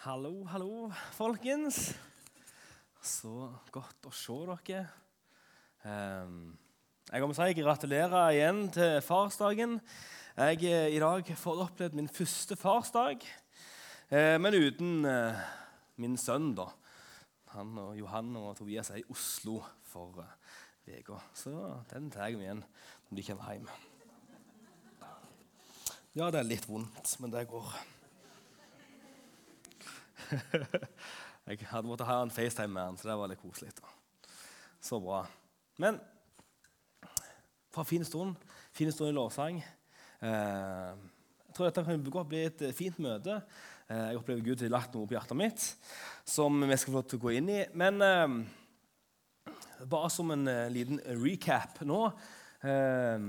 Hallo, hallo, folkens. Så godt å se dere. Ehm, jeg må si gratulerer igjen til farsdagen. Jeg har i dag fått opplevd min første farsdag, eh, men uten eh, min sønn. da. Han og Johan og Tobias er i Oslo for uka, så den tar jeg igjen når de kommer hjem. Ja, det er litt vondt, men det går. jeg hadde måttet ha en FaceTime med han, så det var litt koselig. Da. Så bra. Men en fin stund, fin stund i lovsang. Eh, jeg tror dette kan bli et fint møte. Eh, jeg opplever Gud har lagt noe på hjertet mitt som vi skal få lov til å gå inn i. Men eh, bare som en eh, liten recap nå eh,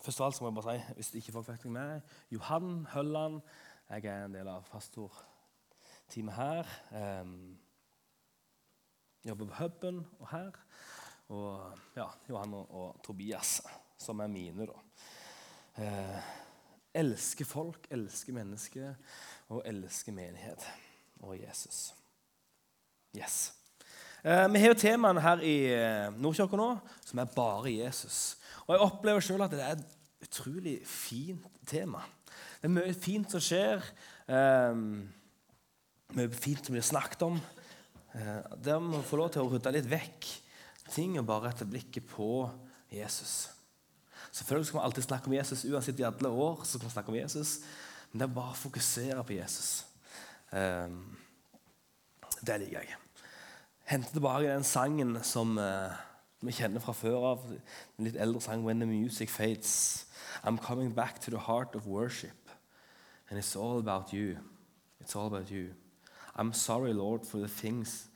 Først av alt må jeg bare si, hvis ikke folk vet hvem jeg Johan Hølland. Jeg er en del av pastorteamet her. Um, jobber på Huben og her. Og ja, Johan og Tobias, som er mine, da. Eh, elsker folk, elsker mennesker og elsker menighet og Jesus. Yes. Eh, vi har jo temaene her i eh, Nordkirka nå som er bare Jesus. Og jeg opplever sjøl at det er et utrolig fint tema. Det er mye fint som skjer. Um, mye fint som blir snakket om. Uh, der må vi få lov til å rydde litt vekk ting og bare rette blikket på Jesus. Selvfølgelig skal vi alltid snakke om Jesus uansett i alle år. så kan vi snakke om Jesus, Men det er bare å fokusere på Jesus. Um, det liker jeg. Hente tilbake den sangen som uh, vi kjenner fra før av. En litt eldre sang 'When the Music Fades'. I'm coming back to the heart of worship. And it's all about you. It's all about you. I'm sorry, Lord, for the things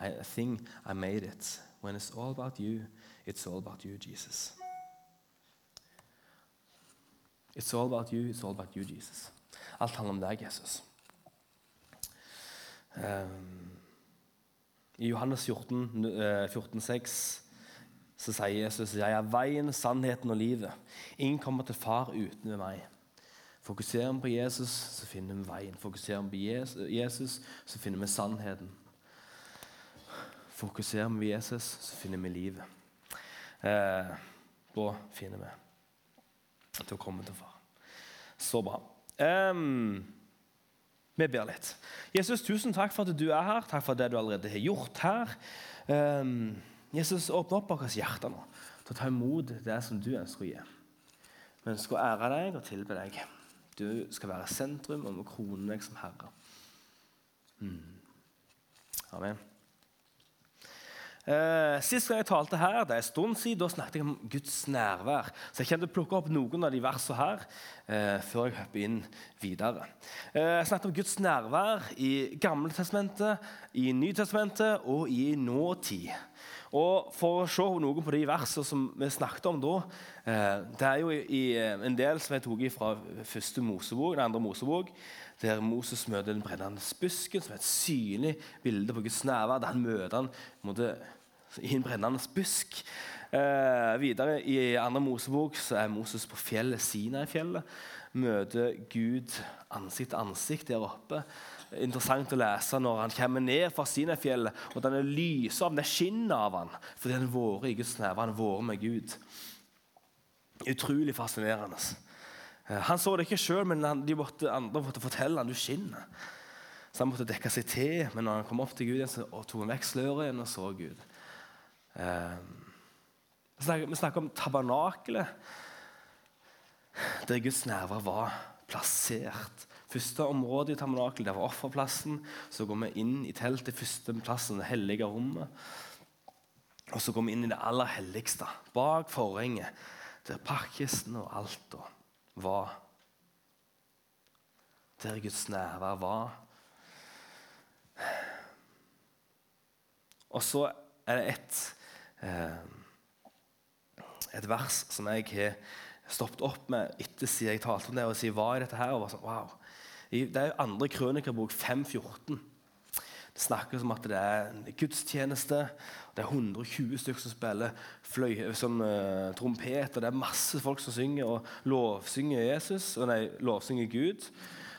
I think I made it. When it's all about you, it's all about you, Jesus. It's all about you, it's all about you, Jesus. Alt handler om deg, Jesus. Um, I Johannes 14, uh, 14 6, så sier Jesus jeg er veien, sannheten og livet. Ingen kommer til far uten ved meg. Fokuserer vi på Jesus, så finner vi veien. Fokuserer vi på Jesus, så finner vi sannheten. Fokuserer vi på Jesus, så finner vi livet. Eh, da finner vi til å komme til far. Så bra. Um, vi ber litt. Jesus, tusen takk for at du er her. Takk for det du allerede har gjort her. Um, Jesus, åpne opp vårt hjerter nå til å ta imot det som du ønsker å gi. Vi ønsker å ære deg og tilbe deg. Du skal være sentrum og vi kroner deg som herre. Mm. Amen. Eh, sist gang jeg talte her, det er en stund siden, da snakket jeg om Guds nærvær. Så jeg kommer til å plukke opp noen av de versene her eh, før jeg hopper inn videre. Eh, jeg snakket om Guds nærvær i Gamle testamentet, i Nytestamentet og i nåtid. Og For å se noe på de versene som vi snakket om da eh, Det er jo eh, en del som jeg tok fra første Mosebok, den andre Mosebok, der Moses møter den brennende busken, som er et synlig bilde på Guds nærvær. der han møter han måtte, i en brennende busk. Eh, videre i andre Mosebok så er Moses på fjellet Sinai-fjellet. Møter Gud ansikt til ansikt der oppe interessant å lese når han kommer ned fra Sinefjellet, og den lyser av, det skinner av han, fordi han vært i Guds nærvær, han vært med Gud. Utrolig fascinerende. Eh, han så det ikke sjøl, men de måtte, andre måtte fortelle han du skinner. Så han måtte dekke seg til, men når han kom opp til Gud igjen, så tok han vekk sløret igjen og så Gud. Eh, vi snakker, snakker om tabernakelet, der Guds nærvær var plassert Første område i tabernakelet var offerplassen. Så går vi inn i teltet, første plassen, det hellige rommet. Og så går vi inn i det aller helligste, bak forhenget, der pakkisten og alt da var. Der Guds nærvær var. Og så er det et, eh, et vers som jeg har stoppet opp med etter siden jeg talte om det, og sier hva er dette her? Og var sånn, wow, det er jo andre krønikerbok 5.14. Det snakkes om at det er en gudstjeneste. Det er 120 stykker som spiller fløy, som, uh, trompet. og Det er masse folk som synger og lovsynger Jesus, og nei, lovsynger Gud.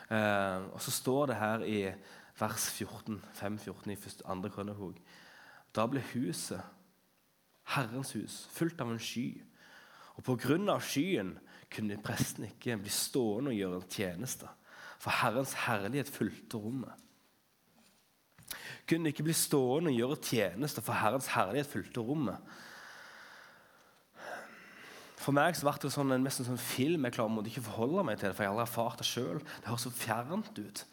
Uh, og så står det her i vers 14, 5-14 i første, andre krønikebok Da ble huset, Herrens hus, fullt av en sky. Og pga. skyen kunne presten ikke bli stående og gjøre en tjeneste, for Herrens herlighet fulgte rommet. Kunne ikke bli stående og gjøre tjeneste, for Herrens herlighet fulgte rommet. For meg så ble det sånn, en, nesten sånn film jeg klarer ikke forholde meg til det, for jeg har aldri erfart det sjøl. Det høres så fjernt ut.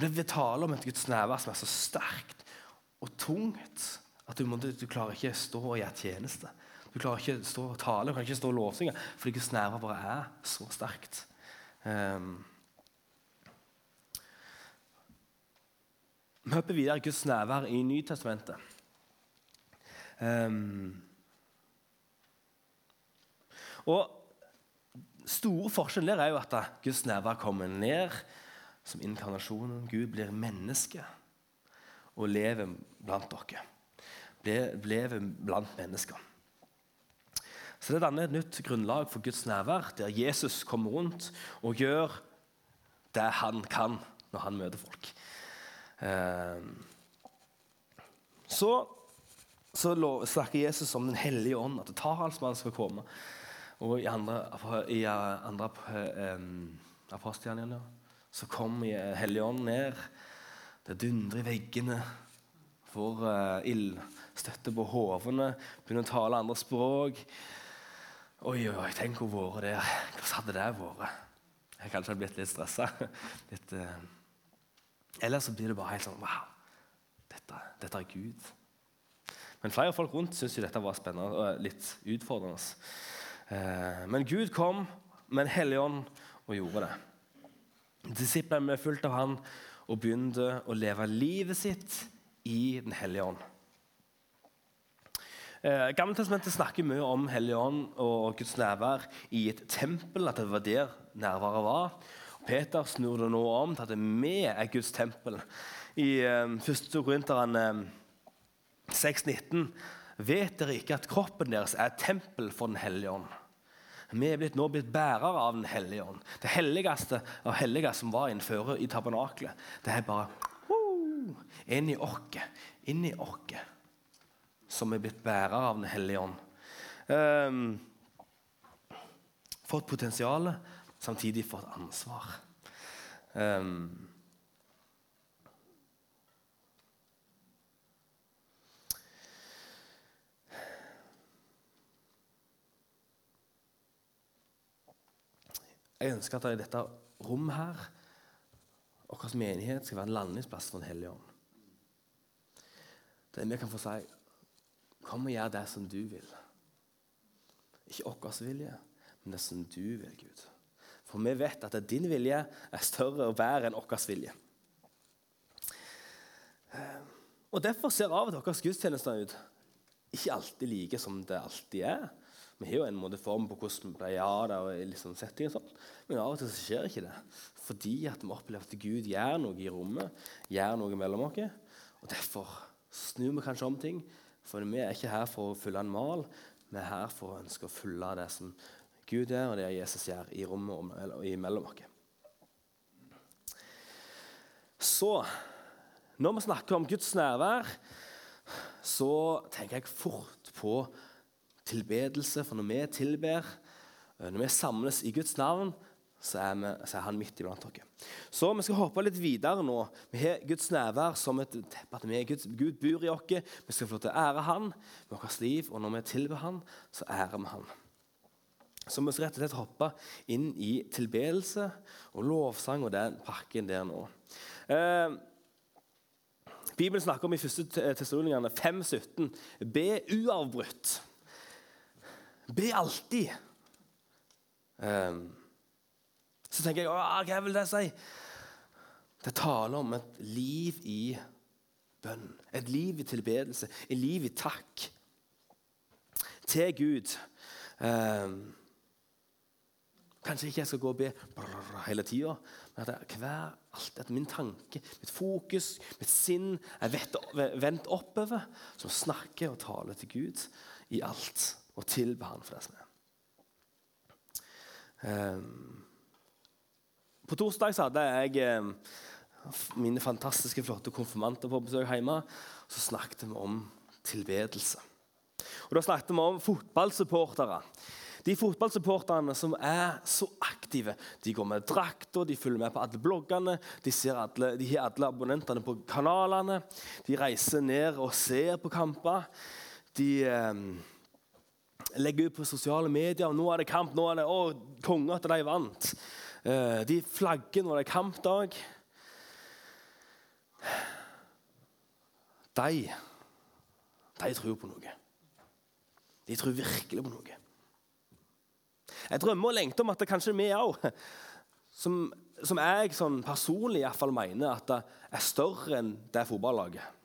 Det vil tale om et Guds nærvær som er så sterkt og tungt at du, må, du klarer ikke stå og gjøre tjeneste. Du klarer ikke stå og tale, du kan ikke stå og lovsynge, fordi Guds nærvær bare er så sterkt. Um, vi hopper videre Guds nærvær i Nytestamentet. Um, og store forskjellen der er jo at Guds nærvær kommer ned som inkarnasjonen. Gud blir menneske og lever blant dere. Lever blant mennesker. Så Det danner et nytt grunnlag for Guds nærvær, der Jesus kommer rundt og gjør det han kan når han møter folk. Ehm, så, så snakker Jesus om Den hellige ånd, at det talsmannen skal komme. Og i andre, i andre um, apostelgjerninger så kommer Helligånden ned. Det dundrer i veggene. Får uh, ildstøtte på hovene. Begynner å tale andre språk. Oi, oi, tenk hvor vært der. Hvordan hadde det vært? Jeg kanskje hadde blitt litt stressa. Litt, uh, eller så blir det bare helt sånn Wow, dette, dette er Gud. Men flere folk rundt syntes dette var spennende og litt utfordrende. Eh, men Gud kom med en hellig ånd og gjorde det. Disiplene ble fulgt av han og begynte å leve livet sitt i Den hellige ånd. Eh, Gammeltestamentet snakker mye om Hellig ånd og Guds nærvær i et tempel. At det var der nærværet var. Peter snur det nå om til at vi er Guds tempel. I eh, 1. Korinterne 6,19 Vet dere ikke at kroppen deres er tempel for Den hellige ånd? Vi er blitt, nå blitt bærere av Den hellige ånd. Det helligste av hellige som var innenfor i tabernaklet, det er bare inn i oss. Inn i oss som er blitt bærere av Den hellige ånd. Um, fått potensial, samtidig fått ansvar. Um, Jeg ønsker at i dette rommet her, vår menighet skal være en landingsplass for Den hellige ånd. Der vi kan få si Kom og gjør det som du vil. Ikke vår vilje, men det som du vil, Gud. For vi vet at din vilje er større og bedre enn vår vilje. Og Derfor ser av og til våre gudstjenester ut ikke alltid like som det alltid er. Vi har jo en måte form på hvordan vi pleier det, og liksom setting og sånt. men av og til så skjer ikke det. Fordi at vi opplever at Gud gjør noe i rommet, gjør noe mellom oss. Og Derfor snur vi kanskje om ting. For vi er ikke her for å fylle en mal, vi er her for å ønske å fylle det som Gud er, og det Jesus gjør i rommet og imellom oss. Så når vi snakker om Guds nærvær, så tenker jeg fort på tilbedelse. For når vi tilber, eh, når vi samles i Guds navn, så er, vi, så er Han midt iblant oss. Så vi skal hoppe litt videre nå. Vi har Guds nærvær som et teppe. at vi er Guds, Gud bor i oss. Vi skal få lov til å ære Han med vårt liv. Og når vi tilber Han, så ærer vi Han. Så vi rett og slett hoppe inn i tilbedelse og lovsang og den pakken der nå. Eh, Bibelen snakker om i 1. Tessaloningene 5,17.: Be uavbrutt. Be alltid. Eh, så tenker jeg hva vil det si? Det taler om et liv i bønn. Et liv i tilbedelse. Et liv i takk til Gud. Um, kanskje ikke jeg skal gå og be hele tida, men at hver, alt, at min tanke, mitt fokus, mitt sinn er vendt oppover, som snakker og taler til Gud i alt og tilber Han for det som er. Um, På torsdag så hadde jeg um, mine fantastiske, flotte konfirmanter på besøk hjemme. Så snakket vi om tilbedelse. Og Da snakket vi om fotballsupportere. De fotballsupporterne som er så aktive. De går med drakter, de følger med på alle bloggene, de, alle, de har alle abonnentene på kanalene. De reiser ned og ser på kamper. De eh, legger ut på sosiale medier og 'Nå er det kamp.' nå er det, å, konge at de vant. Eh, de flagger når det er kampdag. De, de tror på noe. De tror virkelig på noe. Jeg drømmer og lengter om at det kanskje vi òg, som, som, jeg sånn personlig i hvert fall mener at det er større enn det fotballaget.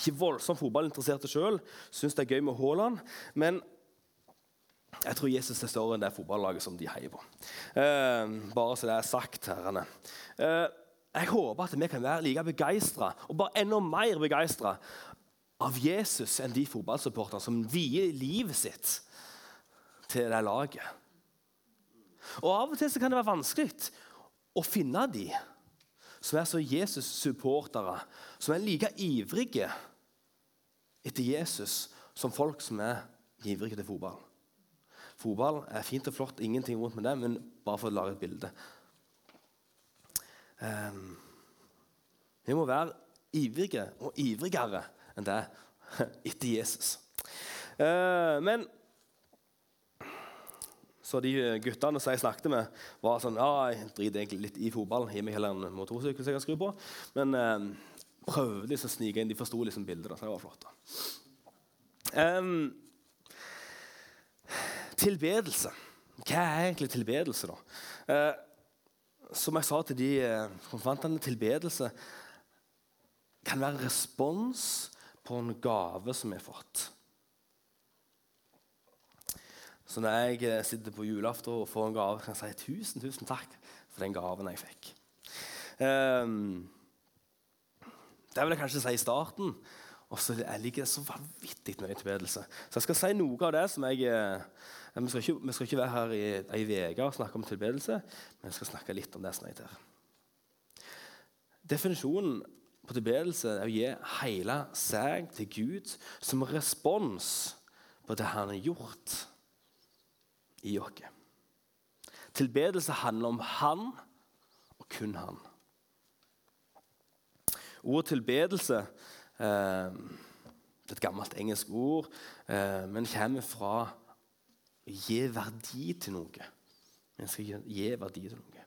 Ikke voldsomt fotballinteresserte sjøl, syns det er gøy med Haaland. Men jeg tror Jesus er større enn det fotballaget som de heier på. Eh, bare så det er sagt, herrene. Eh, jeg håper at vi kan være like begeistra, og bare enda mer begeistra, av Jesus enn de fotballsupporterne som vier livet sitt til det laget. Og Av og til kan det være vanskelig å finne de som er så Jesus-supportere, som er like ivrige etter Jesus som folk som er ivrige til fotball. Fotball er fint og flott, ingenting vondt med det, men bare for å lage et bilde. Um, vi må være ivrige og ivrigere enn det etter Jesus. Uh, men så de guttene som jeg snakket med, var sånn ja, Jeg driter egentlig litt i fotball. Gi meg heller en motorsykkel jeg kan skru på. Men eh, prøvde liksom å snike inn. De forsto liksom bildet. Så det var flott. Um, tilbedelse. Hva er egentlig tilbedelse, da? Uh, som jeg sa til de konfirmantene, tilbedelse kan være respons på en gave som har fått. Så når jeg uh, sitter på julaften og får en gave, kan jeg si tusen, tusen takk for den gaven jeg fikk. Um, det vil jeg kanskje si i starten. Og så ligger det så vanvittig mye tilbedelse. Så jeg skal si noe av det som jeg eh, vi skal, ikke, vi skal ikke være her i ei uke og snakke om tilbedelse, men jeg skal snakke litt om det som er der. Definisjonen på tilbedelse er å gi hele seg til Gud som respons på det han har gjort i oss. Tilbedelse handler om han og kun han. Ordet tilbedelse eh, det er et gammelt engelsk ord, eh, men kommer fra å gi verdi til noe. En skal gi, gi verdi til noe.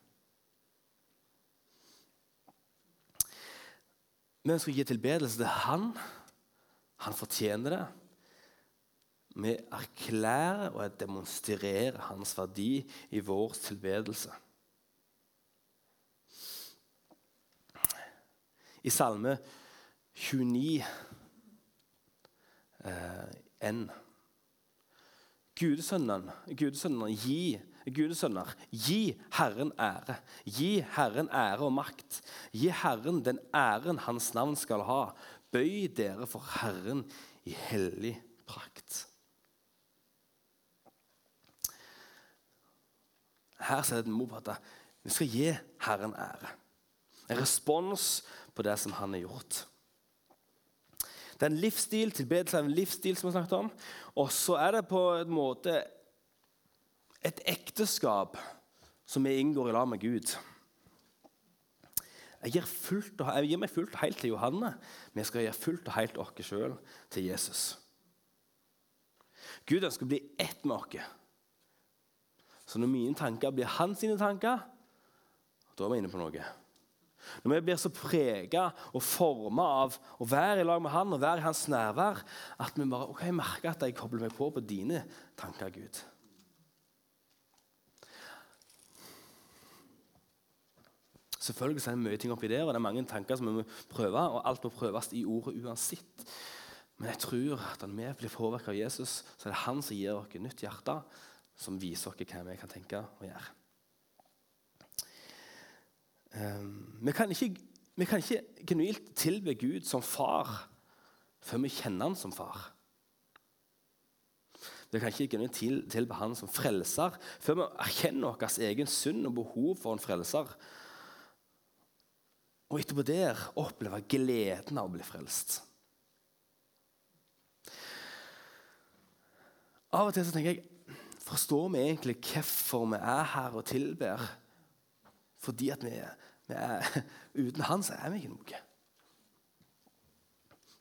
Vi ønsker å gi tilbedelse til Han. Han fortjener det. Vi erklærer og demonstrerer hans verdi i vår tilbedelse. I Salme 29 eh, N. Gudesønnene, gi, gudesønner, gi Herren ære. Gi Herren ære og makt. Gi Herren den æren Hans navn skal ha. Bøy dere for Herren i hellig prakt. Her sier det mor på at vi skal gi Herren ære. En respons på det som han har gjort. Det er en livsstil, tilbedelse er en livsstil, som vi snakket om. Og så er det på en måte et ekteskap som vi inngår i lag med Gud. Jeg gir, fullt, jeg gir, meg fullt og helt til Johanne, men jeg skal gi fullt og helt oss sjøl til Jesus. Gud ønsker å bli ett med oss. Så når mine tanker blir hans sine tanker, da er vi inne på noe. Når vi blir så prega og forma av å være i lag med Han og være i Hans nærvær, at vi bare ok, merker at jeg kobler meg på på dine tanker, Gud. Selvfølgelig er det mye ting oppi der, og det er mange tanker som vi må prøve, og alt må prøves i ordet uansett. Men jeg tror at når vi blir påvirka av Jesus, så er det han som gir oss nytt hjerte, som viser oss hva vi kan tenke og gjøre. Um, vi, kan ikke, vi kan ikke genuilt tilbe Gud som far før vi kjenner han som far. Vi kan ikke genuilt til, tilbe Han som frelser før vi erkjenner vår egen synd og behov for en frelser. Og etterpå der oppleve gleden av å bli frelst. Av og til så tenker jeg Forstår vi egentlig hvorfor vi er her og tilber? Fordi at vi, vi er, uten Han så er vi ikke noe.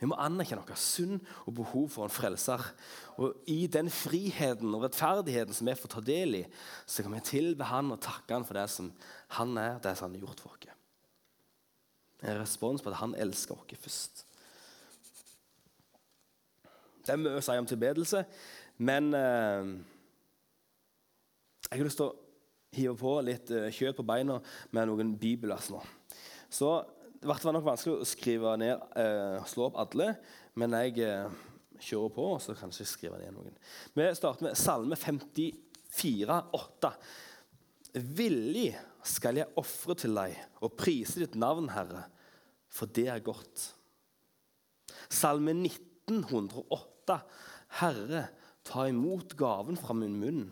Vi må anerkjenne vår synd og behov for en frelser. Og I den friheten og rettferdigheten som vi får ta del i, så kan vi tilbe Han og takke Han for det som Han er, det som Han har gjort for oss. En respons på at Han elsker oss først. Det er mye å si om tilbedelse, men eh, jeg har lyst til å hive på litt eh, kjøtt på beina med noen bibelvers nå. Så det var nok vanskelig å skrive ned, eh, slå opp alle, men jeg eh, kjører på, og så kanskje skrive ned noen. Vi starter med Salme 54, 8. Villig skal jeg ofre til deg og prise ditt navn, Herre, for det er godt. Salme 1908. Herre, ta imot gaven fra min munn,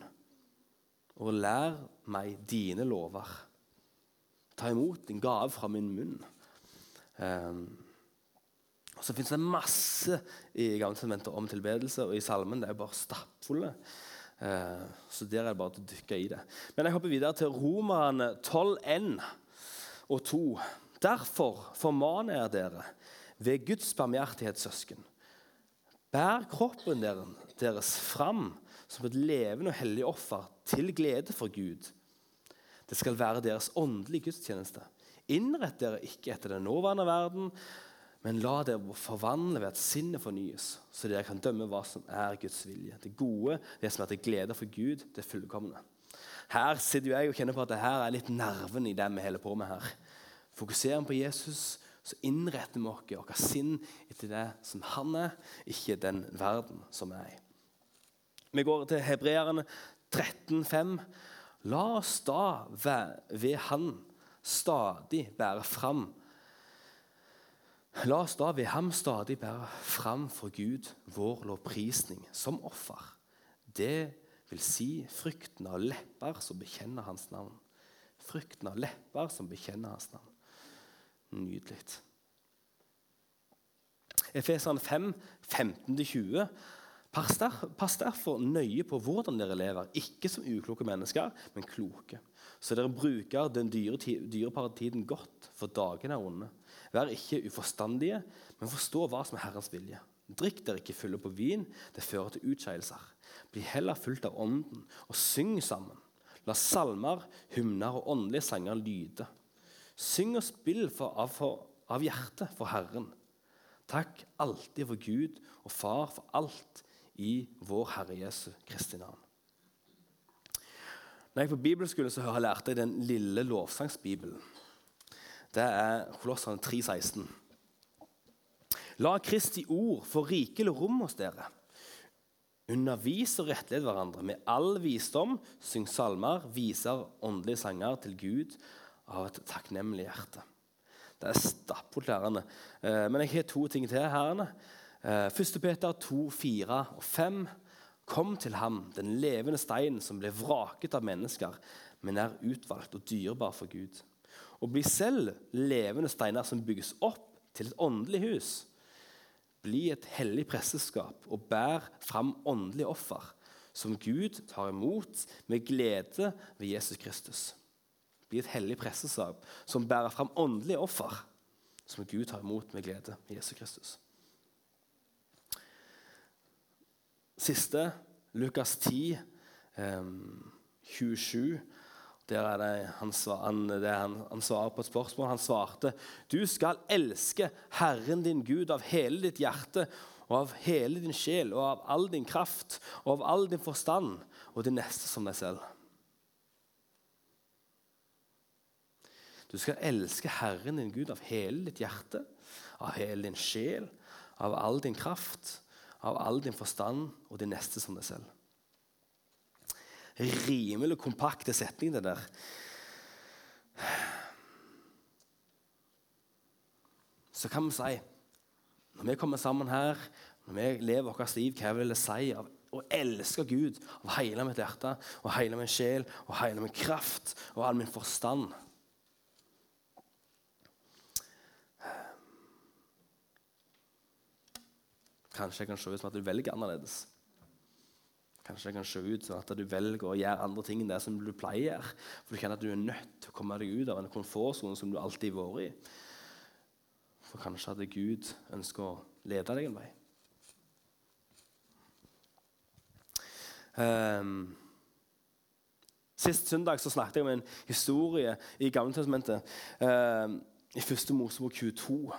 og lær meg dine lover. Ta imot din gave fra min munn. Um, og Så fins det masse i Gammeltestamentet om tilbedelse, og i salmen det er bare stappfulle. Uh, så der er det bare til å dykke i det. Men jeg hopper videre til Romerne 12,1 og 2. Derfor formaner jeg dere ved Guds barmhjertighet, søsken. Bær kroppen deres fram som et levende og hellig offer til glede for Gud. Det skal være deres åndelige gudstjeneste. Innrett dere ikke etter den nåværende verden, men la dere forvandle ved at sinnet fornyes, så dere kan dømme hva som er Guds vilje. Det gode, det som er til glede for Gud, det fullkomne. Her sitter jeg og kjenner på at det her er litt nerven i det vi holder på med her. Fokuserer vi på Jesus, så innretter vi oss vårt sinn etter det som han er, ikke den verden som er i. Vi går til hebreerne 13,5. La oss da ved Han stadig bære fram La oss da ved ham stadig bære fram for Gud vår lovprisning som offer. Det vil si frykten av lepper som bekjenner hans navn. Frykten av lepper som bekjenner hans navn. Nydelig. Efeseren 5, 15-20 Pass, der, pass derfor nøye på hvordan dere lever, ikke som ukloke mennesker, men kloke. Så dere bruker den dyre, dyrebare tiden godt, for dagene er onde. Vær ikke uforstandige, men forstå hva som er Herrens vilje. Drikk dere ikke fulle på vin, det fører til utskeielser. Bli heller fulgt av Ånden, og syng sammen. La salmer, hymner og åndelige sanger lyde. Syng og spill for, av, for, av hjertet for Herren. Takk alltid for Gud og Far for alt i vår Herre Jesu Kristi navn. Når jeg på bibelskole så har jeg lært deg den lille lovsangsbibelen. Det er Kolossene 3,16. La Kristi ord få rikelig rom hos dere. Undervis og rettled hverandre med all visdom. Syng salmer, viser åndelige sanger til Gud av et takknemlig hjerte. Det er stappfullt lærende. Eh, men jeg har to ting til her. 1. Eh, Peter 2, 4 og 5. Kom til ham, den levende steinen som ble vraket av mennesker, men er utvalgt og dyrebar for Gud. Og bli selv levende steiner som bygges opp til et åndelig hus. Bli et hellig presseskap og bær fram åndelige offer, som Gud tar imot med glede ved Jesus Kristus. Bli et hellig presseskap som bærer fram åndelige offer, som Gud tar imot med glede ved Jesus Kristus. Siste, Lukas 10, eh, 27. Der er det han, han, det han, han, svarer på et spørsmål. Han svarte Du skal elske Herren din Gud av hele ditt hjerte og av hele din sjel og av all din kraft og av all din forstand og det neste som deg selv. Du skal elske Herren din Gud av hele ditt hjerte, av hele din sjel, av all din kraft av all din forstand og det neste som deg selv. Rimelig kompakte setning, det der. Så kan vi si, når vi kommer sammen her, når vi lever vårt liv, hva vil det si av å elske Gud av hele mitt hjerte og hele min sjel og hele min kraft og all min forstand. Kanskje jeg kan se ut som at du velger annerledes. Kanskje det kan se ut som at du velger å gjøre andre ting enn det som du pleier. For du kjenner at du er nødt til å komme deg ut av en komfortsone som du alltid har vært i. For kanskje at Gud ønsker å lede deg en vei. Um, Sist søndag så snakket jeg om en historie i Gamletestamentet, Um, I første Mosebok 22.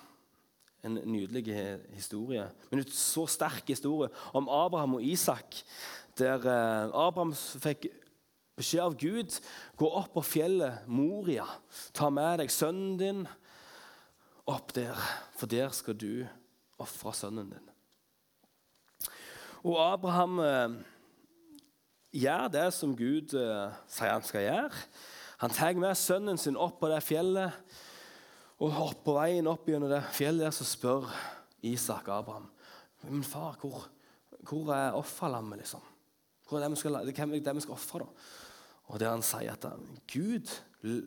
En nydelig historie, men en så sterk historie om Abraham og Isak der eh, Abraham fikk beskjed av Gud gå opp på fjellet Moria. Ta med deg sønnen din opp der, for der skal du ofre sønnen din. Og Abraham eh, gjør det som Gud eh, sier han skal gjøre. Han tar med sønnen sin opp på det fjellet. Og på veien opp gjennom det fjellet der så spør Isak Abraham men far, hvor, hvor er offerlammet. liksom? Hvor er det vi skal, det vi skal ofre? Og der han sier at Gud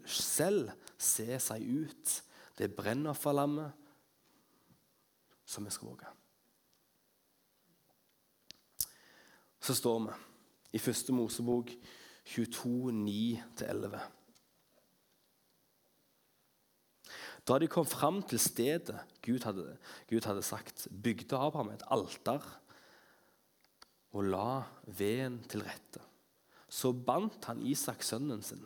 selv ser seg ut det brennofferlammet som vi skal våge. Så står vi i første Mosebok 22, 9-11. Da de kom fram til stedet Gud hadde, Gud hadde sagt, bygde Abraham et alter og la veden til rette. Så bandt han Isak sønnen sin.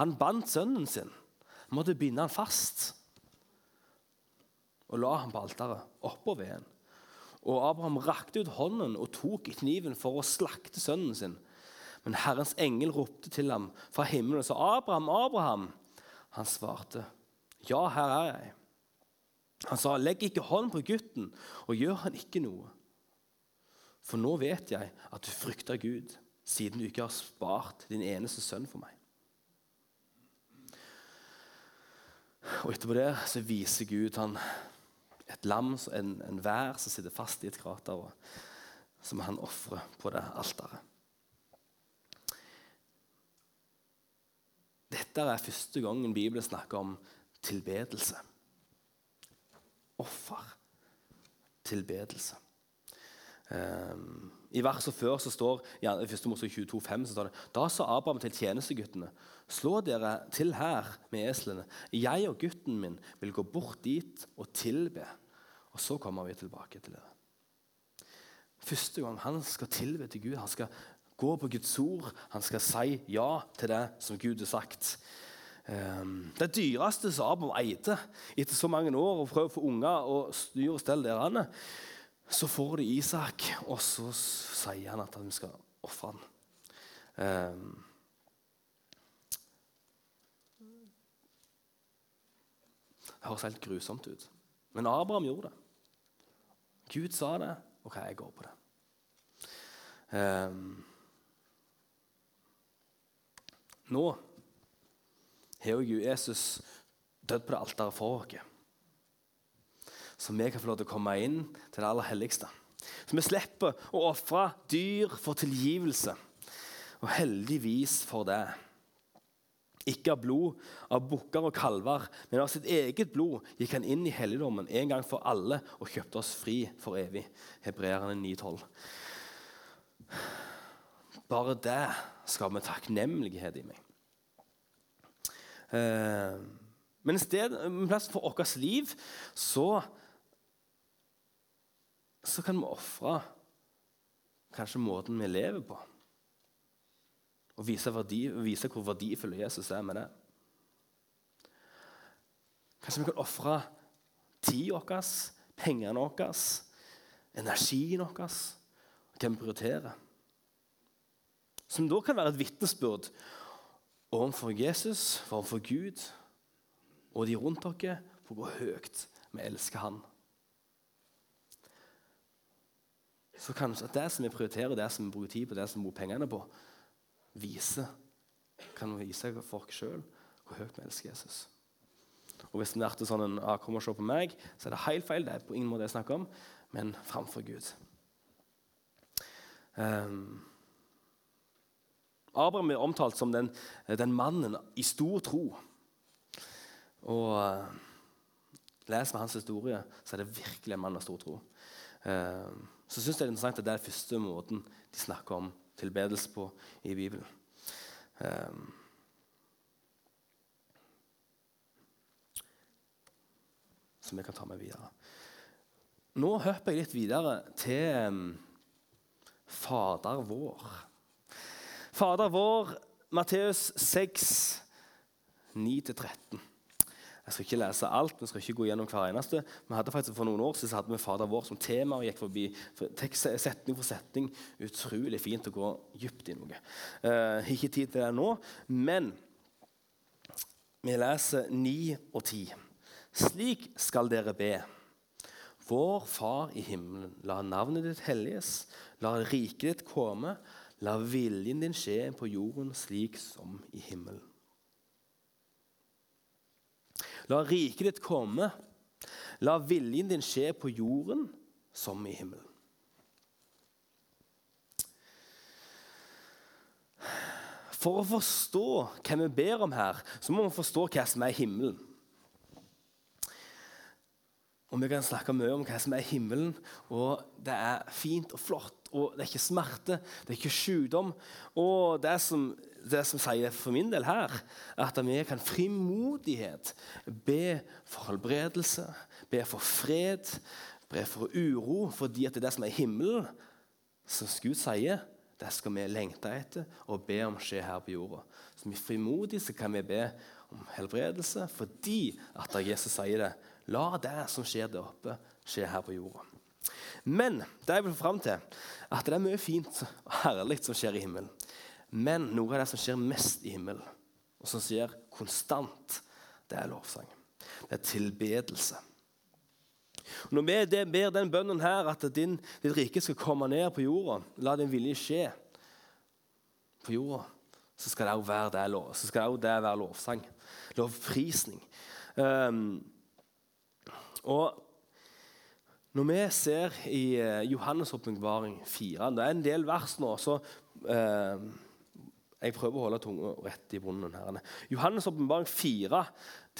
Han bandt sønnen sin. Måtte binde han fast. Og la ham på alteret, oppå veden. Og Abraham rakte ut hånden og tok i kniven for å slakte sønnen sin. Men Herrens engel ropte til ham fra himmelen og sa, 'Abraham, Abraham.' Han svarte, 'Ja, her er jeg.' Han sa, 'Legg ikke hånd på gutten, og gjør han ikke noe.' For nå vet jeg at du frykter Gud, siden du ikke har spart din eneste sønn for meg. Og Etterpå det så viser Gud han et lam, en, en vær som sitter fast i et krater, og som han ofrer på det alteret. Dette er første gangen Bibelen snakker om tilbedelse. Offer. Tilbedelse. Um, I verset før så står ja, i 1. Mosebok 22,5 så står det Da sa Abraham til tjenesteguttene.: Slå dere til her med eslene. Jeg og gutten min vil gå bort dit og tilbe. Og så kommer vi tilbake til dere. Første gang han skal tilbe til Gud, han skal gå på Guds ord, han skal si ja til det som Gud har sagt. Um, det dyreste som Abraham eide etter så mange år og prøver å få unger og styr og stelle der han er, så får de Isak, og så sier han at han skal ofre ham. Um, det høres helt grusomt ut. Men Abraham gjorde det. Gud sa det, og okay, jeg går på det. Um, nå har jo Jesus dødd på det alteret for oss så vi kan få lov til å komme inn til det aller helligste. Så vi slipper å ofre dyr for tilgivelse. Og heldigvis for det. Ikke av blod, av bukker og kalver, men av sitt eget blod gikk han inn i helligdommen en gang for alle og kjøpte oss fri for evig. Hebreerne 9,12. Bare det skaper takknemlighet i meg. Eh, men i plass for vårt liv så så kan vi ofre kanskje måten vi lever på. Og vise, verdi, vise hvor verdifull Jesus er med det. Kanskje vi kan ofre tida vår, pengene våre, energien vår. Hva vi prioriterer. Som da kan være et vitnesbyrd overfor Jesus, overfor Gud og de rundt dere, for hvor høyt vi elsker Han. så kanskje at det som vi prioriterer, det som vi bruker tid på, det som vi bruker pengene på, viser, kan vise folk sjøl hvor høyt vi elsker Jesus. Og Hvis det er sånn en ah, kom og se på meg, så er det helt feil. Det er på ingen måte jeg snakker om, men framfor Gud. Um, Abraham er omtalt som den, den, mannen i stor tro. Og uh, leser vi hans historie, så er det virkelig en mann av stor tro. Uh, så syns jeg det er interessant at det er den første måten de snakker om tilbedelse på i Bibelen. Uh, som jeg kan ta med videre. Nå hopper jeg litt videre til um, Fader vår. Fader vår, Matteus 6, 9-13. Jeg skal ikke lese alt, vi skal ikke gå gjennom hver eneste. Vi hadde faktisk For noen år siden hadde vi Fader vår som tema og gikk forbi setning for setning. Utrolig fint å gå dypt i noe. Uh, ikke tid til det nå, men vi leser 9 og 10. Slik skal dere be. Vår Far i himmelen, la navnet ditt helliges, la riket ditt komme, la viljen din skje på jorden slik som i himmelen. La riket ditt komme, la viljen din skje på jorden som i himmelen. For å forstå hva vi ber om her, så må vi forstå hva som er himmelen. Og Vi kan snakke mye om hva som er himmelen, og det er fint og flott. og Det er ikke smerte, det er ikke sykdom. Og det som, det som sier for min del her, at vi kan frimodighet be for helbredelse, be for fred, be for uro, fordi at det er det som er himmelen, som Gud sier, det skal vi lengte etter og be om skje her på jorda. Så vi frimodig så kan vi be om helbredelse fordi at Jesus sier det. La det som skjer der oppe, skje her på jorda. Men det jeg vil fram til, at det er mye fint og herlig som skjer i himmelen. Men noe av det som skjer mest i himmelen, og som skjer konstant, det er lovsang. Det er tilbedelse. Når vi ber den bønnen her, at din, ditt rike skal komme ned på jorda, la din vilje skje på jorda, så skal det òg være være lovsang. Lovprisning. Um, og når vi ser i uh, Johannes' åpenbaring 4 Det er en del vers nå, så eh, jeg prøver å holde tunga rett i bunnen. her. Johannes' åpenbaring 4,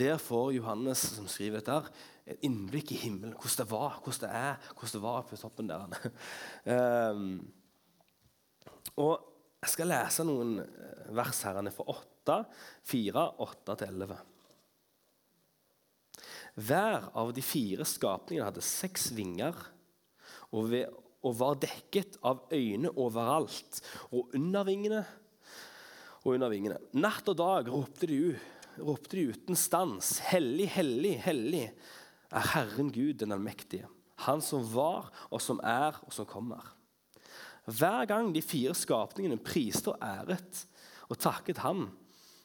der får Johannes som skriver dette, et innblikk i himmelen. Hvordan det var, hvordan det er, hvordan det var på toppen der. um, og Jeg skal lese noen vers her fra 8, 4, 8 til 11. Hver av de fire skapningene hadde seks vinger og, ved, og, var dekket av øyne overalt. Og under vingene og under vingene. Natt og dag ropte de, ropte de uten stans. Hellig, hellig, hellig er Herren Gud den allmektige. Han som var, og som er, og som kommer. Hver gang de fire skapningene priste og æret og takket ham,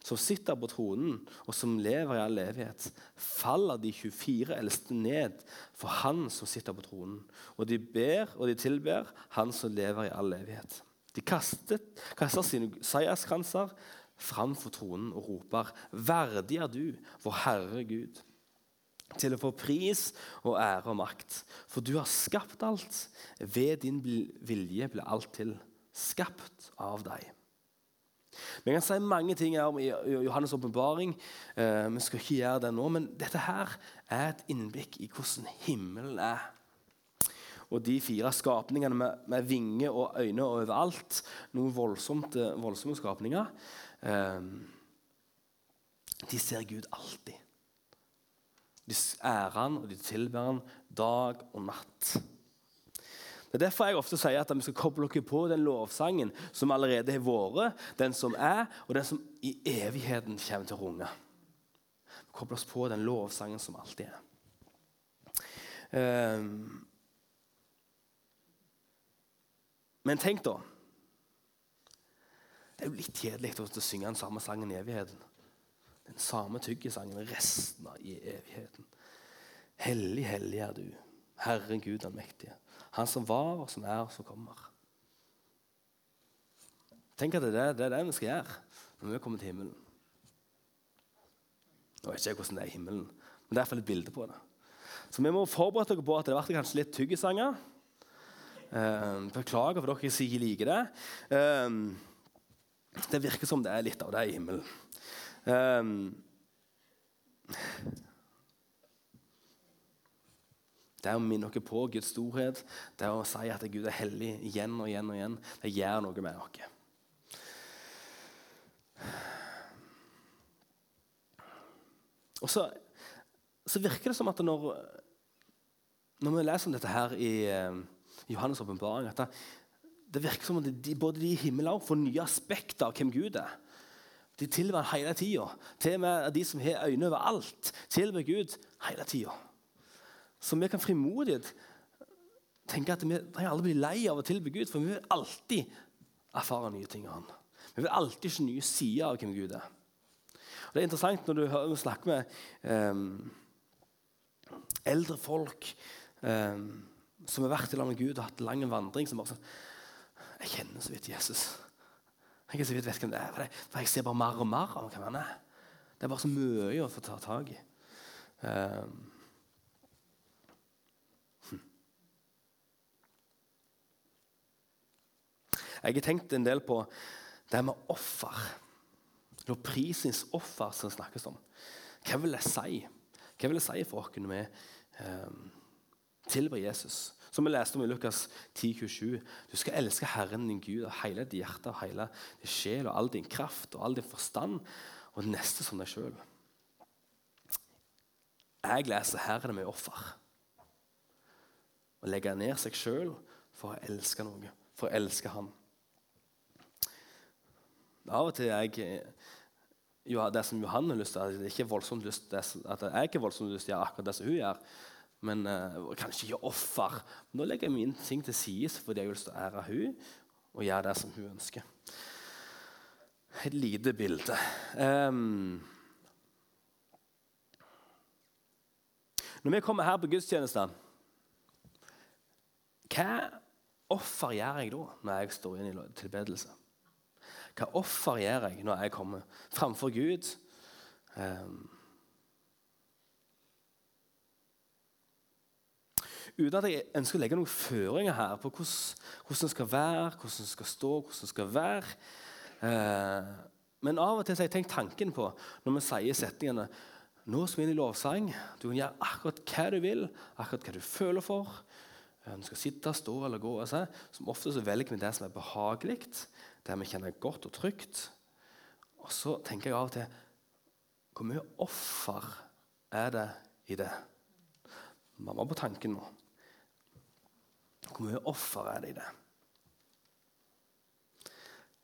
som sitter på tronen, og som lever i all evighet, faller de 24 eldste ned for Han som sitter på tronen. Og de ber og de tilber Han som lever i all evighet. De kastet, kaster sine seierskranser framfor tronen og roper, Verdig er du, vår Herre Gud, til å få pris og ære og makt. For du har skapt alt. Ved din vilje ble alt til. Skapt av deg. Vi kan si mange ting om Johannes' åpenbaring. Eh, vi skal ikke gjøre det nå, men dette her er et innblikk i hvordan himmelen er. Og de fire skapningene med, med vinger og øyne overalt, noen voldsomt, voldsomme skapninger, eh, de ser Gud alltid. De ærer han og de tilber han dag og natt. Det er derfor jeg ofte sier at vi skal koble dere på den lovsangen som allerede har vært, den som er, og den som i evigheten kommer til å runge. Vi kobler oss på den lovsangen som alltid er. Um, men tenk, da. Det er jo litt kjedelig å synge den samme sangen i evigheten. Den samme tyggisangen resten av i evigheten. Hellig, hellig er du, Herren Gud den mektige. Han som var, og som er, og som kommer. Tenk at det er det, det, er det vi skal gjøre når vi kommer til himmelen. Nå vet ikke hvordan det er i himmelen, men det er iallfall et bilde på det. Så vi må forberede dere på at det blir kanskje litt tyggisanger. Uh, beklager for dere som ikke liker det. Uh, det virker som det er litt av det i himmelen. Uh, det er å minne oss på Guds storhet, det er å si at Gud er hellig igjen og igjen. og igjen. Det gjør noe med oss. Og så, så, virker det som at når, når vi leser om dette her i uh, Johannes' åpenbaring, at det, det, virker som at de, både de i himmelen får nye aspekter av hvem Gud er. De tilber hele tida. Til og med de som har øyne over alt, tilber Gud hele tida. Så vi kan frimodig tenke at vi trenger aldri bli lei av å tilbe Gud, for vi vil alltid erfare nye ting av Han. Vi vil alltid se nye sider av hvem Gud er. Og det er interessant når du hører, snakker med um, eldre folk um, som har vært i lag med Gud og hatt lang vandring, som bare sånn Jeg kjenner så vidt Jesus. Jeg kan så vidt vet hvem det er, for, jeg, ser bare mer og mer av hvem han er. Det er bare så mye å få ta tak i. Um, Jeg har tenkt en del på det med offer. Lovprisens offer som det snakkes om. Hva vil jeg si? Hva vil jeg si for oss når vi eh, tilber Jesus? Som vi leste om i Lukas 10, 27. Du skal elske Herren din Gud av hele ditt hjerte, av hele din sjel og all din kraft og all din forstand, og det neste som deg sjøl. Jeg leser her er det med offer. Å legge ned seg sjøl for å elske noe, for å elske Han. Av og til er jeg jo, det som Johan har lyst til, ikke voldsomt lyst, at jeg ikke voldsomt lyst til å gjøre akkurat det som hun gjør men uh, kanskje ikke offer. Nå legger jeg mine ting til side fordi jeg vil stå ære hun og gjøre det som hun ønsker. Et lite bilde. Um, når vi kommer her på gudstjeneste, hva offer gjør jeg da når jeg står inn i tilbedelse? Hva offer gjør jeg når jeg kommer framfor Gud? Um, uten at jeg ønsker å legge noen føringer her på hvordan, hvordan det skal være, hvordan det skal stå, hvordan det skal være. Eh, men av og til har jeg tenkt tanken på når vi sier setningene Nå skal vi inn i lovsang. Du kan gjøre akkurat hva du vil, akkurat hva du føler for. Eh, du skal sitte, stå eller gå. Altså. Som ofte så velger vi det som er behagelig, det vi kjenner godt og trygt. Og så tenker jeg av og til Hvor mye offer er det i det? Mamma på tanken nå. Hvor mye offer er det i det?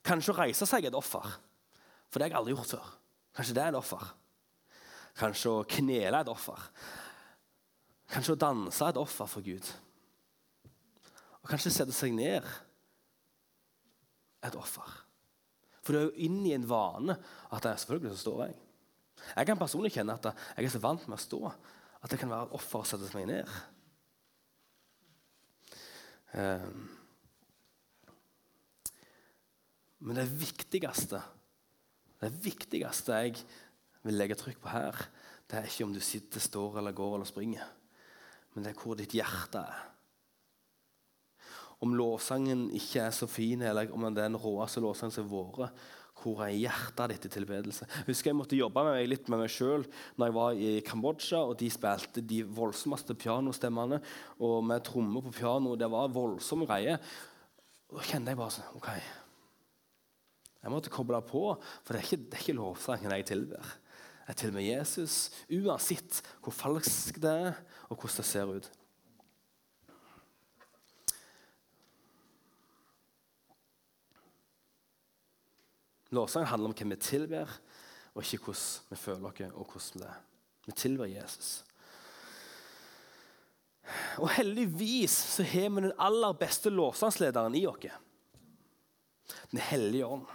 Kanskje å reise seg er et offer, for det har jeg aldri gjort før. Kanskje det er et offer. Kanskje å knele er et offer. Kanskje å danse er et offer for Gud. Og kanskje sette seg ned et offer. For du er jo inne i en vane at det er selvfølgelig så står jeg. Jeg kan personlig kjenne at jeg er så vant med å stå at det kan være et offer å sette meg ned. Ehm. Men det viktigste det viktigste jeg vil legge trykk på her, det er ikke om du sitter, står, eller går eller springer, men det er hvor ditt hjerte er. Om lovsangen ikke er så fin, eller om det er den råeste lovsangen som har vært, hvor er hjertet ditt i tilbedelse? Jeg husker jeg måtte jobbe med meg litt med meg sjøl når jeg var i Kambodsja. og De spilte de voldsomste pianostemmene og med trommer på piano. Det var voldsomme greier. Og Da kjente jeg bare sånn OK. Jeg måtte koble på, for det er ikke, det er ikke lovsangen jeg tilber. Jeg tilber Jesus uansett hvor falsk det er, og hvordan det ser ut. Lovsang handler om hvem vi tilber, og ikke hvordan vi føler oss og hvordan det er. Vi tilber Jesus. Og heldigvis så har vi den aller beste lovsangslederen i oss. Den hellige ånd.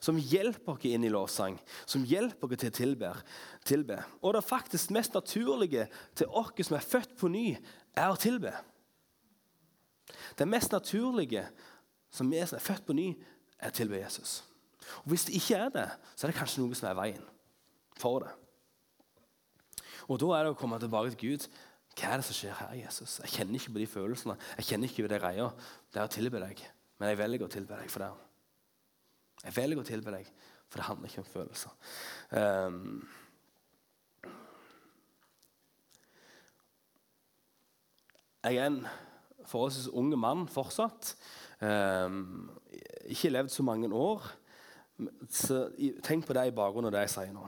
Som hjelper oss inn i lovsang, som hjelper oss til å tilbe. Og det faktisk mest naturlige til oss som er født på ny, er å tilbe. Det mest naturlige som vi som er født på ny, er å tilbe Jesus. Og Hvis det ikke er det, så er det kanskje noe som er veien for det. Og Da er det å komme tilbake til Gud. Hva er det som skjer her, Jesus? Jeg kjenner ikke på de følelsene. Jeg kjenner ikke på de reia. Det er å tilbe deg. Men jeg velger å tilbe deg for det. Jeg velger å tilbe deg, for det handler ikke om følelser. Um, jeg er en forholdsvis ung mann fortsatt. Um, ikke levd så mange år. Så tenk på det i bakgrunnen av det jeg sier nå.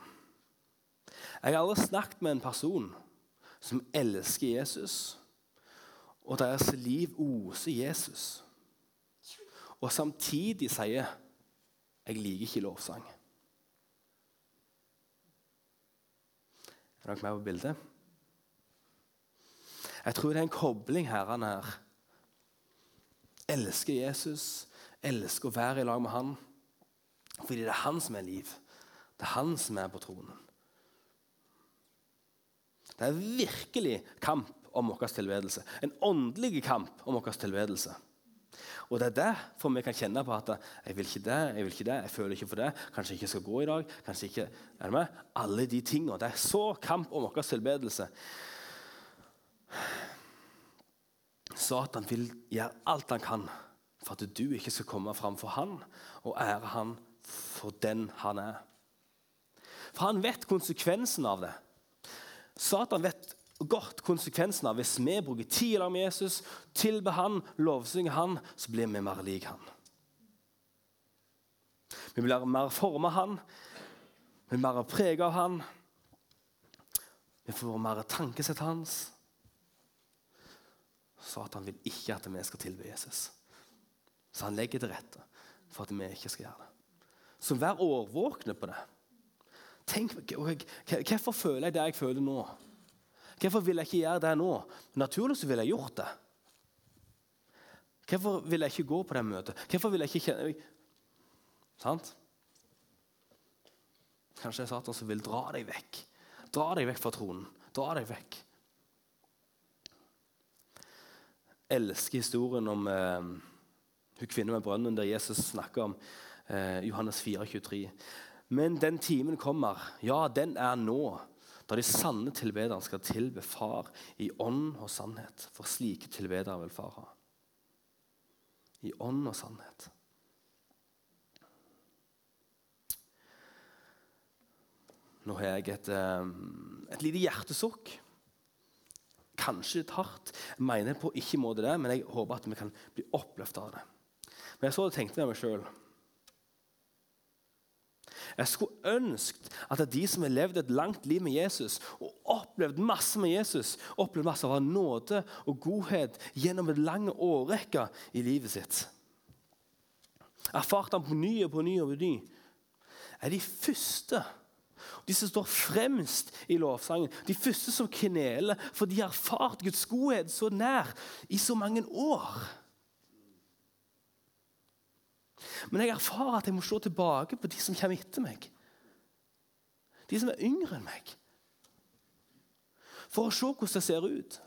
Jeg har aldri snakket med en person som elsker Jesus, og deres liv oser Jesus, og samtidig sier 'jeg liker ikke lovsang'. Er dere med på bildet? Jeg tror det er en kobling her. Han her. Elsker Jesus, elsker å være i lag med han. Fordi det er han som er liv. Det er han som er på tronen. Det er virkelig kamp om vår tilbedelse. En åndelig kamp om vår tilbedelse. Og det er derfor vi kan kjenne på at jeg vil ikke det, jeg vil ikke det, jeg føler ikke for det. Kanskje jeg ikke skal gå i dag. kanskje ikke, er det med? Alle de tingene. Det er så kamp om vår tilbedelse. Satan vil gjøre alt han kan for at du ikke skal komme fram for han og ære han for den han er. For han vet konsekvensen av det. Satan vet godt konsekvensen av hvis vi bruker tid sammen med Jesus, tilber han, lovsynger han, så blir vi mer lik han. Vi blir mer forma han, vi blir mer prega av han. Vi får mer tankesett hans. Satan vil ikke at vi skal tilbe Jesus. Så han legger til rette for at vi ikke skal gjøre det. Så vær årvåkne på det. Tenk, Hvorfor føler jeg det jeg føler nå? Hvorfor vil jeg ikke gjøre det nå? Naturlig så ville jeg gjort det. Hvorfor vil jeg ikke gå på det møtet? Hvorfor vil jeg ikke kjenne Sant? Kanskje det er Satan som vil dra deg vekk. Dra deg vekk fra tronen. Dra deg vekk. Jeg elsker historien om eh, hun kvinnen med brønnen, der Jesus snakker om eh, Johannes 4, 23. Men den timen kommer, ja, den er nå, da de sanne tilbederne skal tilbe Far i ånd og sannhet. For slike tilbedere vil Far ha. I ånd og sannhet. Nå har jeg et, eh, et lite hjertesukk. Kanskje litt hardt. Jeg mener på ikke måte det, men jeg håper at vi kan bli oppløftet av det. Men jeg så det tenkte med meg sjøl. Jeg skulle ønsket at de som har levd et langt liv med Jesus og opplevd masse med Jesus, opplevd masse av nåde og godhet gjennom en lang årrekke i livet sitt. Erfart han på ny og på ny og på ny. Er de første de som står fremst i lovsangen, de første som kneler, for de har erfart Guds godhet så nær i så mange år. Men jeg erfarer at jeg må se tilbake på de som kommer etter meg. De som er yngre enn meg. For å se hvordan det ser ut.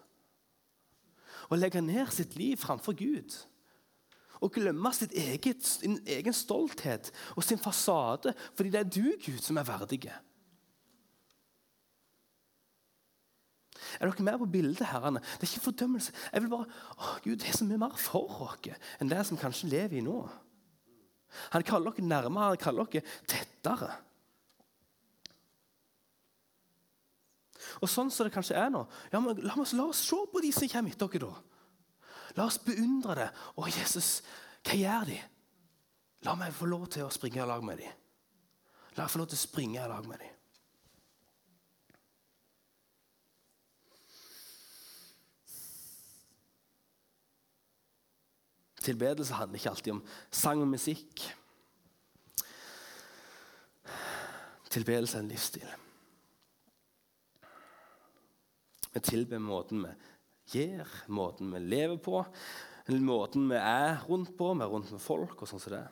Å legge ned sitt liv framfor Gud. Og glemme eget, sin egen stolthet og sin fasade fordi det er du, Gud, som er verdige. Er dere med på bildet? herrene? Det er ikke fordømmelse. Jeg vil bare, å Gud, Det er så mye mer for oss enn det som kanskje lever i nå. Han kaller dere nærmere, han kaller dere tettere. Og sånn som det kanskje er nå ja, men la, oss, la oss se på de som kommer etter dere. da. La oss beundre det. Å, Jesus, hva gjør de? La meg få lov til å springe i lag med dem. La meg få lov til å springe i lag med dem. Tilbedelse handler ikke alltid om sang og musikk. Tilbedelse er en livsstil. Vi tilber måten vi gjør, måten vi lever på, måten vi er rundt på, vi er rundt med folk og sånn som det.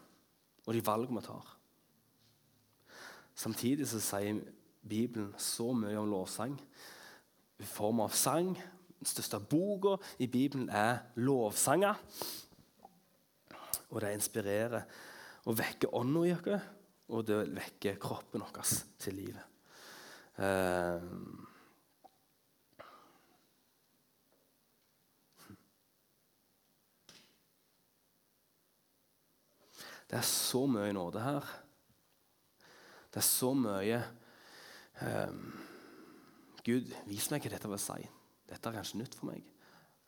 Og de valgene vi tar. Samtidig så sier Bibelen så mye om lovsang i form av sang. Den største boka i Bibelen er lovsanger og det inspirerer og vekker ånda i oss, og det vekker kroppen vår til livet. Eh, det er så mye nåde her. Det er så mye um, Gud, vis meg hva dette vil si. Dette er kanskje nytt for meg.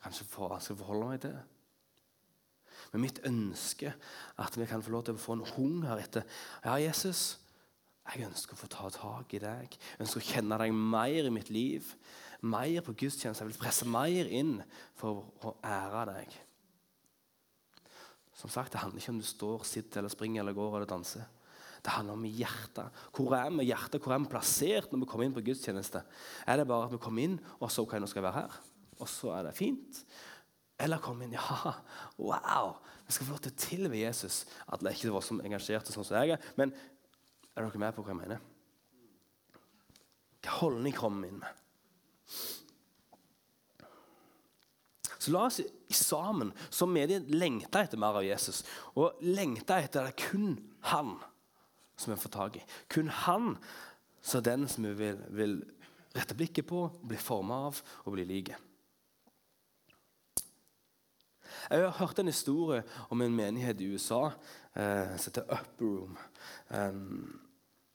Kanskje for, jeg skal forholde meg til det. Men mitt ønske at vi kan få lov til å få en hunger etter Ja, Jesus, jeg ønsker å få ta tak i deg. Jeg ønsker å kjenne deg mer i mitt liv. Mer på gudstjeneste. Jeg vil presse mer inn for å ære deg. Som sagt, Det handler ikke om du står, sitter, eller springer, eller går eller danser. Det handler om hjertet. Hvor er vi hjertet? Hvor er vi plassert når vi kommer inn på gudstjeneste? Er det bare at vi kommer inn, og så ok, nå skal jeg være her? Og så er det fint? Eller kom inn Ja, wow! Vi skal få lov til å tilbe Jesus. Alle er ikke voldsomt engasjerte, sånn som jeg er. Men er dere med på hva jeg mener? Hva holdning kommer vi inn med? Så la oss sammen som menighet lengte etter mer av Jesus. Og lengte etter det kun han som vi får tak i. Kun han som er den som vi vil, vil rette blikket på, bli forma av og bli like. Jeg har hørt en historie om en menighet i USA eh, som heter Upper Room. Um,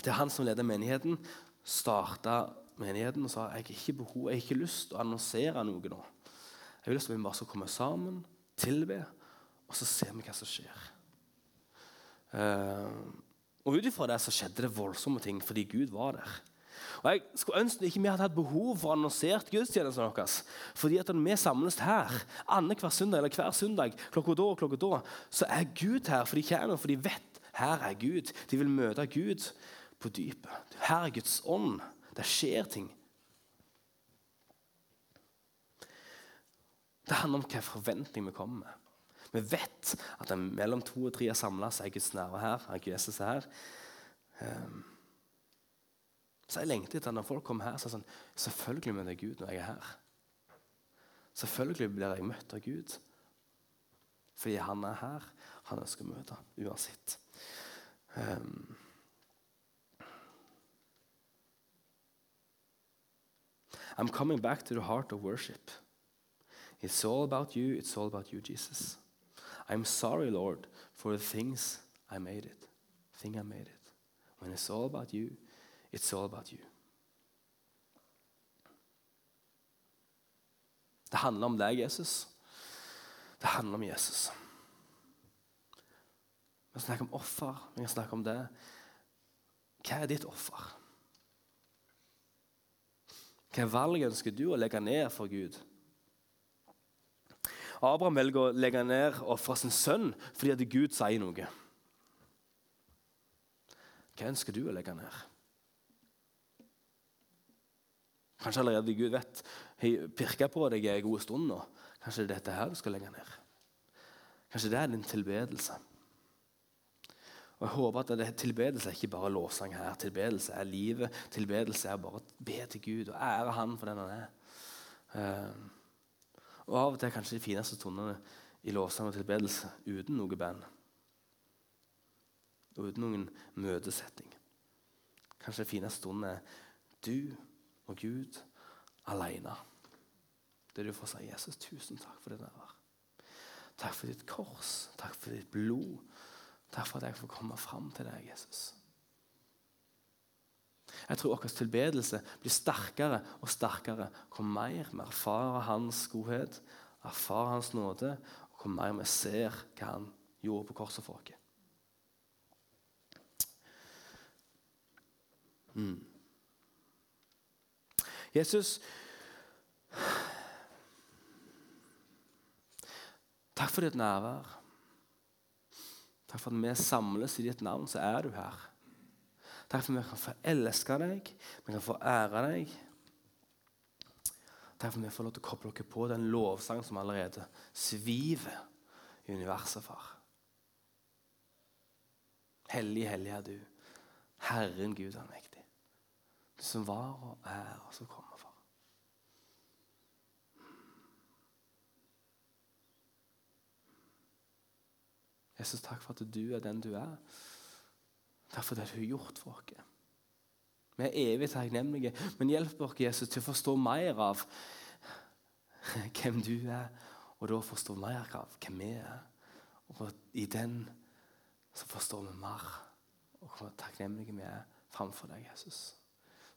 det er han som leder menigheten, starta menigheten og sa jeg har ikke behov, jeg har ikke lyst til å annonsere noe nå. Jeg har lyst til at vi bare skal komme sammen, tilbe, og så ser vi hva som skjer. Uh, og Ut ifra det så skjedde det voldsomme ting fordi Gud var der. Og Jeg skulle ønske ikke vi hadde hatt behov for annonsert gudstjenesten vår. Fordi at når vi samles her annenhver søndag eller hver søndag klokka da og klokka da, så er Gud her. For de kommer, for de vet her er Gud. De vil møte Gud på dypet. Her er Guds ånd. Det skjer ting. Det handler om hvilken forventning vi kommer med. Vi vet at mellom to og tre er samla, så er Guds nerve her. er Jesus her. Um, så jeg lengter etter når folk kommer her, så er det sånn Selvfølgelig møter jeg Gud når jeg er her. Selvfølgelig blir jeg møtt av Gud. Fordi han er her. Han ønsker å møte uansett. Um, I'm coming back to the heart of worship. It's all about you. It's all about you, Jesus. I'm sorry, Lord, for the things I made it. Thing I made it. When it's all about you, It's all about you. Det handler om deg, Jesus. Det handler om Jesus. Vi snakker om offer. Vi kan snakke om det. Hva er ditt offer? Hva valg ønsker du å legge ned for Gud? Abraham velger å legge ned ofre sin sønn fordi at Gud sier noe. Hva ønsker du å legge ned? Kanskje allerede Gud vet har pirka på deg en god stund nå. Kanskje det er dette her du skal legge ned. Kanskje det er din tilbedelse. Og jeg håper at det, Tilbedelse er ikke bare lovsang her. Tilbedelse er livet. Tilbedelse er bare å be til Gud og ære Han for den han er. Uh, og Av og til er kanskje de fineste stundene i lovsang og tilbedelse uten noe band. Og uten noen møtesetting. Kanskje den fineste stunden er du og Gud alene. Det du får si, Jesus, tusen takk for det der. Takk for ditt kors. Takk for ditt blod. Takk for at jeg får komme fram til deg, Jesus. Jeg tror vår tilbedelse blir sterkere og sterkere hvor mer vi erfarer Hans godhet, erfarer Hans nåde, og hvor mer vi ser hva Han gjorde på korset for oss. Mm. Jesus Takk for ditt nærvær. Takk for at vi samles i ditt navn, så er du her. Takk for at vi kan få elske deg, vi kan få ære deg. Takk for at vi får lov til å koble dere på den lovsang som allerede sviver i universet, far. Hellig, hellig er du, Herren Gud allmektig. Det som var og er, og som kommer, far. Jesus, takk for at du er den du er. Takk for det du har gjort for oss. Vi er evig takknemlige, men hjelp oss Jesus, til å forstå mer av hvem du er, og da forstå mer av hvem vi er. Og i den så forstår vi mer og hvor takknemlige vi er framfor deg, Jesus.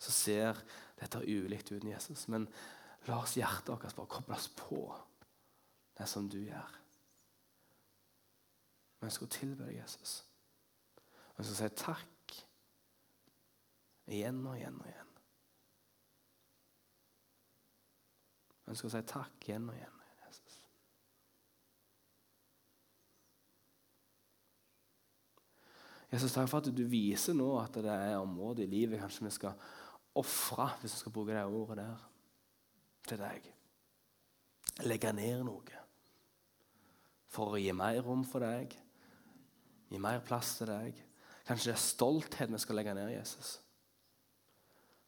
Så ser dette ulikt ut, Jesus, men la oss hjertet vårt bare kobles på det som du gjør. Vi ønsker å tilbe deg, Jesus. Vi ønsker å si takk igjen og igjen og igjen. Vi ønsker å si takk igjen og igjen. Jesus. Jesus, takk for at du viser nå at det er områder i livet kanskje vi skal ofre, hvis vi skal bruke det ordet der, til deg. Legge ned noe for å gi mer rom for deg, gi mer plass til deg. Kanskje det er stolthet vi skal legge ned, Jesus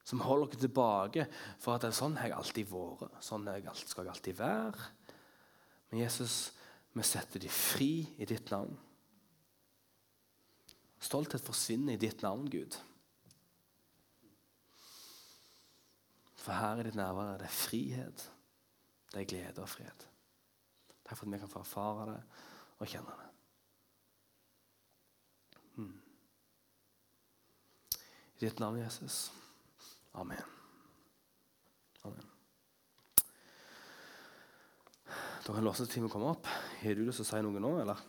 som holder oss tilbake for at det er sånn har jeg alltid vært. Sånn skal jeg alltid være. Men Jesus, vi setter de fri i ditt navn. Stolthet forsvinner i ditt navn, Gud. For her i ditt nærvær det frihet, det er glede og fred. Takk for at vi kan få erfare det og kjenne det. Hmm. I ditt navn, Jesus. Amen. Amen. Da kan låsetimen komme opp. Har du lyst til å si noe nå, eller?